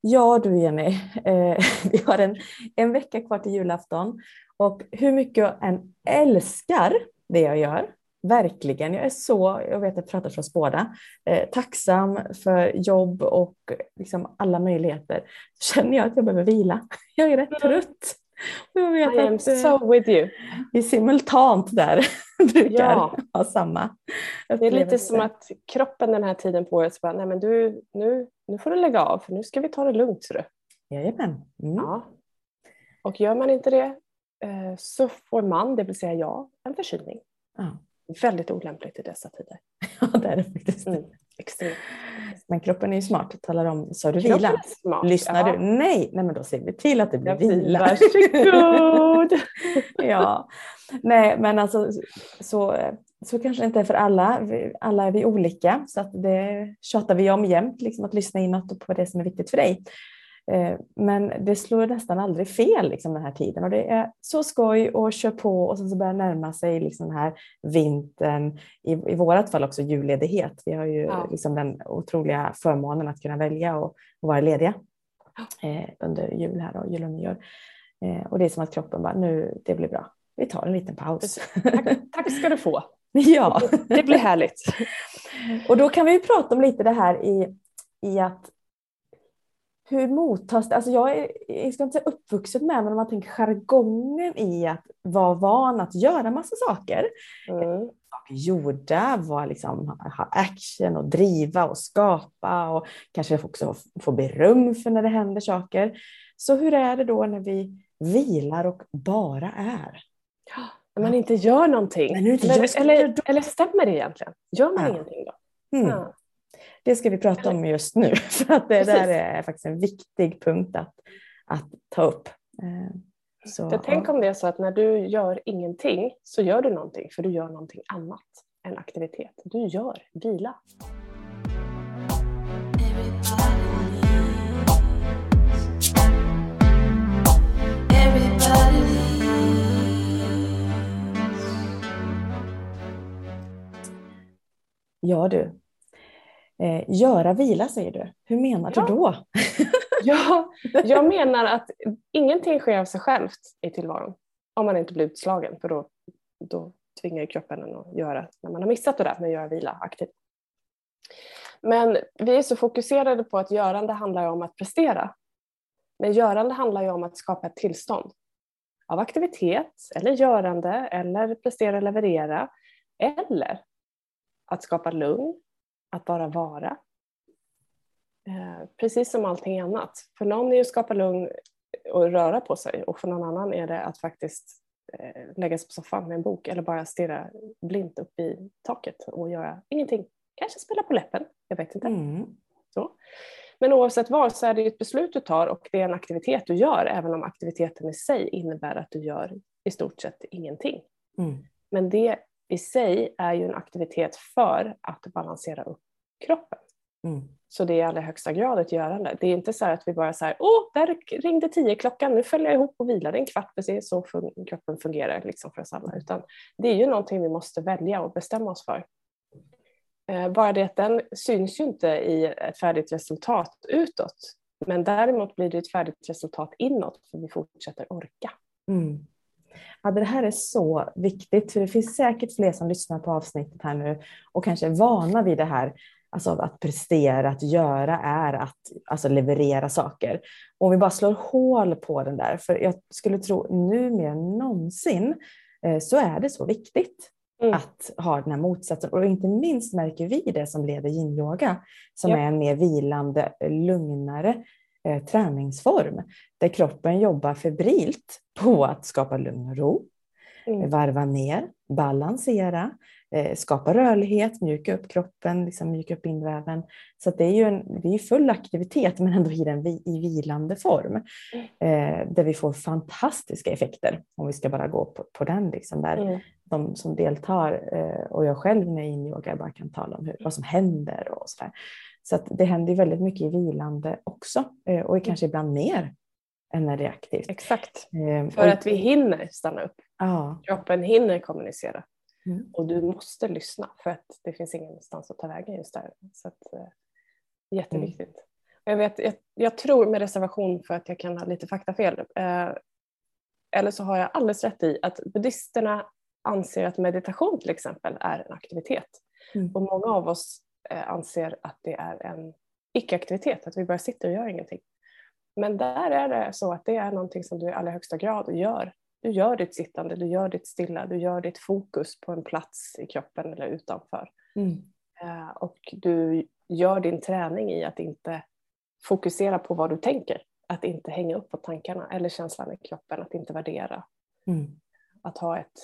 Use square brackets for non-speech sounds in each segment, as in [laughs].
Ja du Jenny, eh, [laughs] vi har en, en vecka kvar till julafton och hur mycket jag än älskar det jag gör, verkligen, jag är så, jag vet att jag pratar för oss båda, eh, tacksam för jobb och liksom alla möjligheter, känner jag att jag behöver vila. Jag är rätt mm. trött. Jag vet I am so with you. Vi simultant där [laughs] brukar ja. ha samma Det är lite som att kroppen den här tiden på året bara, nej men du, nu, nu får du lägga av för nu ska vi ta det lugnt. Så du. Jajamän. Mm. Ja. Och gör man inte det eh, så får man, det vill säga jag, en förkylning. Ja. Väldigt olämpligt i dessa tider. [laughs] Ja, det är det faktiskt. Mm. Extremt. Men kroppen är ju smart, talar om, sa du vila? Smart, Lyssnar ja. du? Nej, nej men då ser vi till att det blir vila. Varsågod! [laughs] ja, nej men alltså så, så kanske det inte är för alla. Alla är vi olika så att det tjatar vi om jämt, liksom att lyssna inåt på det som är viktigt för dig. Eh, men det slår nästan aldrig fel liksom, den här tiden och det är så skoj och kör på och sen så börjar närma sig liksom, den här vintern, i, i vårat fall också julledighet. Vi har ju ja. liksom, den otroliga förmånen att kunna välja och, och vara lediga eh, under jul här och jul och nyår. Eh, och det är som att kroppen bara, nu det blir bra, vi tar en liten paus. Tack, tack ska du få. [laughs] ja. Det blir härligt. och då kan vi prata om lite det här i, i att hur mottas det? Alltså jag är, jag ska inte säga uppvuxen med, men om man tänker jargongen i att vara van att göra massa saker. Mm. Gjorda, vara liksom, ha action och driva och skapa och kanske också få beröm för när det händer saker. Så hur är det då när vi vilar och bara är? När man inte gör någonting. Inte eller, eller, eller, stämmer det egentligen? Gör man ja. ingenting då? Mm. Ja. Det ska vi prata om just nu, [laughs] för att det där är faktiskt en viktig punkt att, att ta upp. Eh, så, för tänk om det är så att när du gör ingenting så gör du någonting, för du gör någonting annat än aktivitet. Du gör vila. Ja du, Eh, göra vila säger du. Hur menar ja. du då? [laughs] ja, [laughs] jag menar att ingenting sker av sig självt i tillvaron. Om man inte blir utslagen för då, då tvingar kroppen en att göra, när man har missat det där med att göra vila aktivt. Men vi är så fokuserade på att görande handlar om att prestera. Men görande handlar ju om att skapa ett tillstånd av aktivitet eller görande eller prestera och leverera eller att skapa lugn att bara vara. Eh, precis som allting annat. För någon är det att skapa lugn och röra på sig och för någon annan är det att faktiskt eh, lägga sig på soffan med en bok eller bara stirra blint upp i taket och göra ingenting. Kanske spela på läppen, jag vet inte. Mm. Så. Men oavsett vad så är det ett beslut du tar och det är en aktivitet du gör även om aktiviteten i sig innebär att du gör i stort sett ingenting. Mm. Men det i sig är ju en aktivitet för att balansera upp kroppen. Mm. Så det är i allra högsta grad ett görande. Det är inte så att vi bara säger åh, där ringde tio klockan, nu följer jag ihop och vilar en kvart, precis så kroppen fungerar liksom för oss alla. Utan det är ju någonting vi måste välja och bestämma oss för. Eh, bara det att den syns ju inte i ett färdigt resultat utåt. Men däremot blir det ett färdigt resultat inåt för vi fortsätter orka. Mm. Ja, det här är så viktigt, för det finns säkert fler som lyssnar på avsnittet här nu och kanske är vana vid det här. Alltså att prestera, att göra är att alltså leverera saker. Och om vi bara slår hål på den där, för jag skulle tro nu mer än någonsin eh, så är det så viktigt. Mm. att ha den här motsatsen. Och inte minst märker vi det som leder yin-yoga, som ja. är en mer vilande, lugnare eh, träningsform där kroppen jobbar febrilt på att skapa lugn och ro, mm. varva ner, balansera, eh, skapa rörlighet, mjuka upp kroppen, liksom mjuka upp inväven. Så det är ju en, det är full aktivitet men ändå i en i vilande form eh, där vi får fantastiska effekter om vi ska bara gå på, på den. Liksom, där mm. De som deltar eh, och jag själv när jag är inne i yoga bara kan tala om hur, vad som händer och så där. Så det händer väldigt mycket i vilande också eh, och kanske ibland mer än när det är aktivt. Exakt, eh, för att vi hinner stanna upp. Ja. Kroppen hinner kommunicera. Mm. Och du måste lyssna för att det finns ingenstans att ta vägen just där. Så att, eh, jätteviktigt. Mm. Jag, vet, jag jag tror med reservation för att jag kan ha lite faktafel, eh, eller så har jag alldeles rätt i att buddhisterna anser att meditation till exempel är en aktivitet. Mm. Och många av oss anser att det är en icke-aktivitet, att vi bara sitter och gör ingenting. Men där är det så att det är någonting som du i allra högsta grad gör. Du gör ditt sittande, du gör ditt stilla, du gör ditt fokus på en plats i kroppen eller utanför. Mm. Eh, och du gör din träning i att inte fokusera på vad du tänker. Att inte hänga upp på tankarna eller känslan i kroppen, att inte värdera. Mm. Att ha ett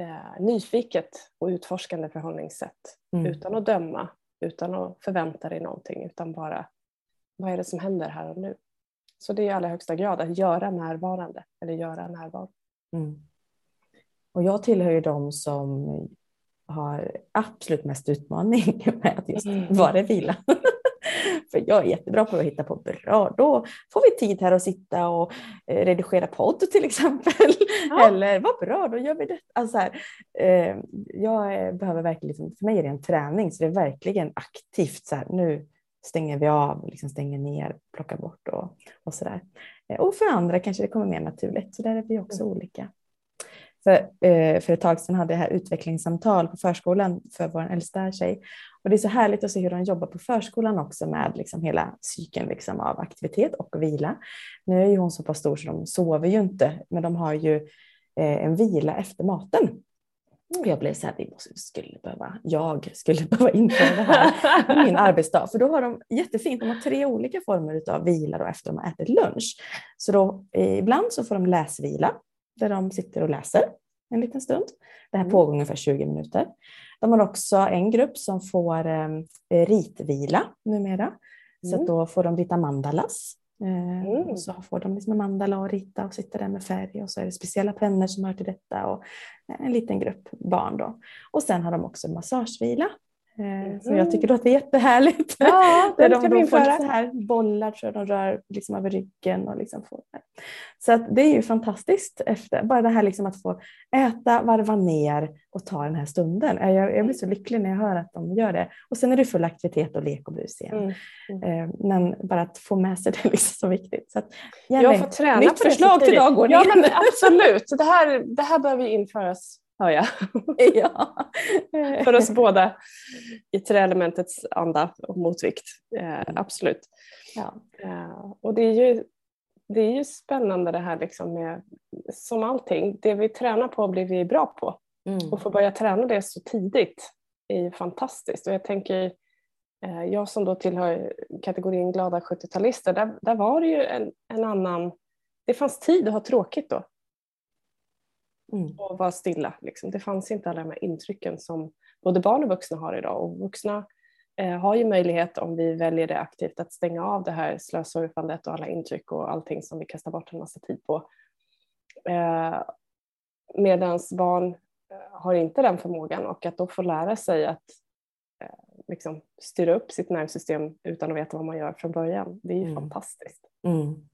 eh, nyfiket och utforskande förhållningssätt mm. utan att döma, utan att förvänta dig någonting utan bara vad är det som händer här och nu. Så det är i allra högsta grad att göra närvarande eller göra närvaro. Mm. Och jag tillhör ju de som har absolut mest utmaning [laughs] med att just mm. vara vila. För jag är jättebra på att hitta på bra, då får vi tid här att sitta och eh, redigera podd till exempel. Ja. Eller vad bra, då gör vi det. Alltså här, eh, jag behöver verkligen, liksom, för mig är det en träning, så det är verkligen aktivt så här, nu stänger vi av, liksom stänger ner, plockar bort och, och sådär. Eh, och för andra kanske det kommer mer naturligt, så där är vi också mm. olika. För, eh, för ett tag sedan hade jag här utvecklingssamtal på förskolan för vår äldsta tjej. Och det är så härligt att se hur de jobbar på förskolan också med liksom hela cykeln liksom av aktivitet och vila. Nu är ju hon så pass stor så de sover ju inte, men de har ju eh, en vila efter maten. Och jag blev så här, vi måste, skulle behöva, jag skulle [laughs] behöva införa det här på min arbetsdag. För då har de jättefint, de har tre olika former av vila då efter de har ätit lunch. Så då, eh, ibland så får de läsvila där de sitter och läser en liten stund. Det här mm. pågår ungefär 20 minuter. De har också en grupp som får eh, ritvila numera. Mm. Så då får de rita mandalas. Eh, mm. Och så får de liksom en mandala och rita och sitta där med färg och så är det speciella pennor som hör till detta och en liten grupp barn då. Och sen har de också massagevila Mm. Så jag tycker det låter jättehärligt. Ja, [laughs] Där de då får så här bollar så de rör liksom över ryggen. Och liksom får Så att det är ju fantastiskt. Efter. Bara det här liksom att få äta, varva ner och ta den här stunden. Jag, jag blir så lycklig när jag hör att de gör det. Och sen är det full aktivitet och lek och bus igen. Mm. Mm. Eh, men bara att få med sig [laughs] det är liksom så viktigt. Så att, jag får träna nytt förslag till dagordningen. Ja, men absolut. Det här, det här behöver införas hör jag. ja. [laughs] [laughs] För oss båda i träelementets anda och motvikt. Eh, absolut. Ja. Eh, och det är, ju, det är ju spännande det här liksom med, som allting, det vi tränar på blir vi bra på. Mm. Och få börja träna det så tidigt är ju fantastiskt. Och jag tänker, eh, jag som då tillhör kategorin glada 70-talister, där, där var det ju en, en annan, det fanns tid att ha tråkigt då. Mm. Och vara stilla. Liksom. Det fanns inte alla de här intrycken som både barn och vuxna har idag. Och vuxna eh, har ju möjlighet, om vi väljer det aktivt, att stänga av det här slösurfandet och alla intryck och allting som vi kastar bort en massa tid på. Eh, Medan barn eh, har inte den förmågan och att då få lära sig att eh, liksom, styra upp sitt nervsystem utan att veta vad man gör från början, det är ju mm. fantastiskt. Mm.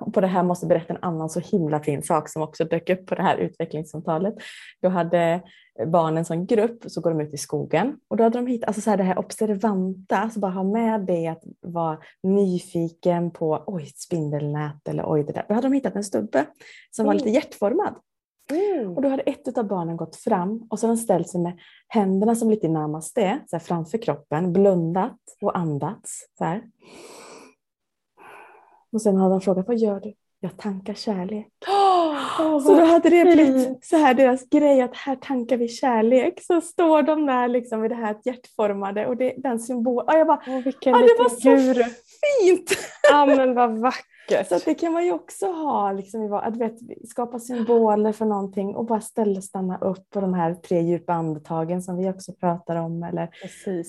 Och på det här måste jag berätta en annan så himla fin sak som också dök upp på det här utvecklingssamtalet. Då hade barnen som grupp så går de ut i skogen och då hade de hittat alltså så här, det här observanta, alltså bara ha med det att vara nyfiken på oj, ett spindelnät eller oj det där. Då hade de hittat en stubbe som mm. var lite hjärtformad. Mm. Och då hade ett av barnen gått fram och så hade de ställt sig med händerna som lite närmast det, så här framför kroppen, blundat och andats. Så här. Och sen hade han frågat, vad gör du? Jag tankar kärlek. [gasps] Oh, så då hade det blivit så här deras grej att här tankar vi kärlek. Så står de där liksom i det här hjärtformade och det, den symbolen. Och jag bara, oh, vilken ah, det var så djur. fint! [laughs] Ja men vad vackert. Så det kan man ju också ha, liksom, att vet, skapa symboler för någonting och bara ställa stanna upp på de här tre djupa andetagen som vi också pratar om. Eller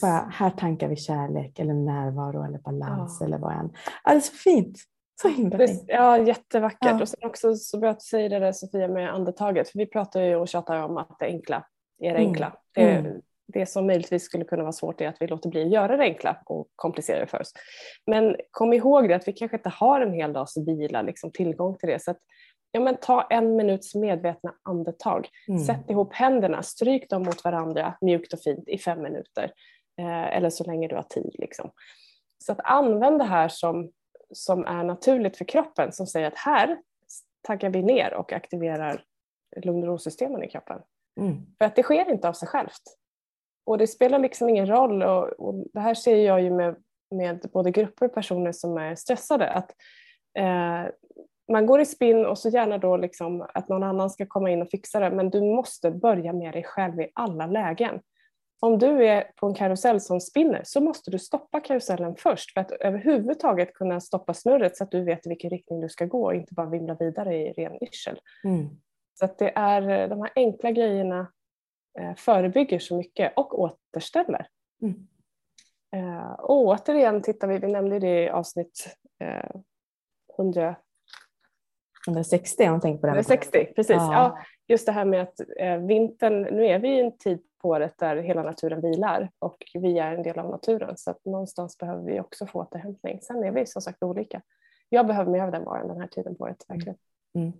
bara, här tankar vi kärlek eller närvaro eller balans oh. eller vad än. Ja, det är så fint. Så himla fint. Ja, jättevackert. Ja. Och sen också så bra att du säger det där Sofia med andetaget. För vi pratar ju och tjatar om att det enkla är det mm. enkla. Det, mm. det som möjligtvis skulle kunna vara svårt är att vi låter bli att göra det enkla och komplicera det för oss. Men kom ihåg det att vi kanske inte har en hel dags vila, liksom tillgång till det. Så att, ja, men ta en minuts medvetna andetag. Mm. Sätt ihop händerna, stryk dem mot varandra mjukt och fint i fem minuter. Eh, eller så länge du har tid. Liksom. Så att använd det här som, som är naturligt för kroppen som säger att här taggar vi ner och aktiverar lugn och ro-systemen i kroppen. Mm. För att det sker inte av sig självt. Och det spelar liksom ingen roll och, och det här ser jag ju med, med både grupper och personer som är stressade att eh, man går i spinn och så gärna då liksom att någon annan ska komma in och fixa det men du måste börja med dig själv i alla lägen. Om du är på en karusell som spinner så måste du stoppa karusellen först för att överhuvudtaget kunna stoppa snurret så att du vet i vilken riktning du ska gå och inte bara vimla vidare i ren yrsel. Mm. Så att det är de här enkla grejerna eh, förebygger så mycket och återställer. Mm. Eh, och återigen tittar vi, vi nämnde det i avsnitt eh, 100 160 om man tänker på det. 160, precis. Ja. ja. just det här med att eh, vintern, nu är vi i en tid året där hela naturen vilar och vi är en del av naturen så att någonstans behöver vi också få återhämtning. Sen är vi som sagt olika. Jag behöver mer av den varan den här tiden på året verkligen. Mm.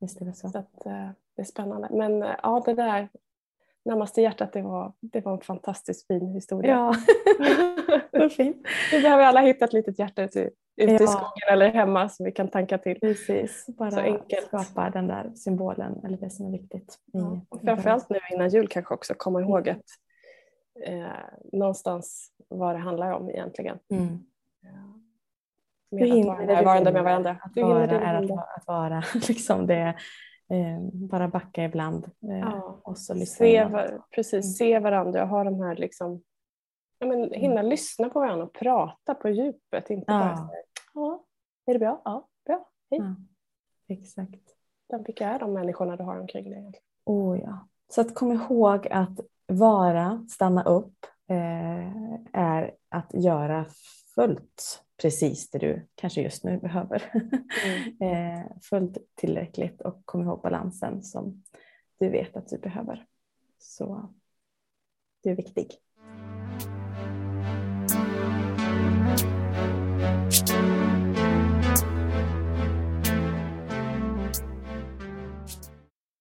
Visst är det så. så att, eh, det är spännande. Men eh, ja, det där närmast i hjärtat, det var, det var en fantastiskt fin historia. Ja, [laughs] vad fint. Vi behöver alla hitta ett litet hjärta ute, ute ja. i skogen eller hemma som vi kan tanka till. Precis, bara Så enkelt. skapa den där symbolen eller det som är viktigt. Ja. Och framförallt nu innan jul kanske också komma ihåg att eh, någonstans vad det handlar om egentligen. Mm. Med att vara närvarande med varandra. Att vara är att, att vara. [laughs] Liksom det, eh, bara backa ibland. Eh, ja. och så se, precis, mm. se varandra och ha de här liksom, ja, men, mm. hinna mm. lyssna på varandra och prata på djupet. Inte ja. bara ja, är det bra? Ja, bra, hej. Ja. Exakt. vilka är de människorna du har omkring dig? Oh, ja. Så att kom ihåg att vara, stanna upp, eh, är att göra fullt precis det du kanske just nu behöver. Mm. [laughs] eh, fullt tillräckligt och kom ihåg balansen som du vet att du behöver. Så du är viktig.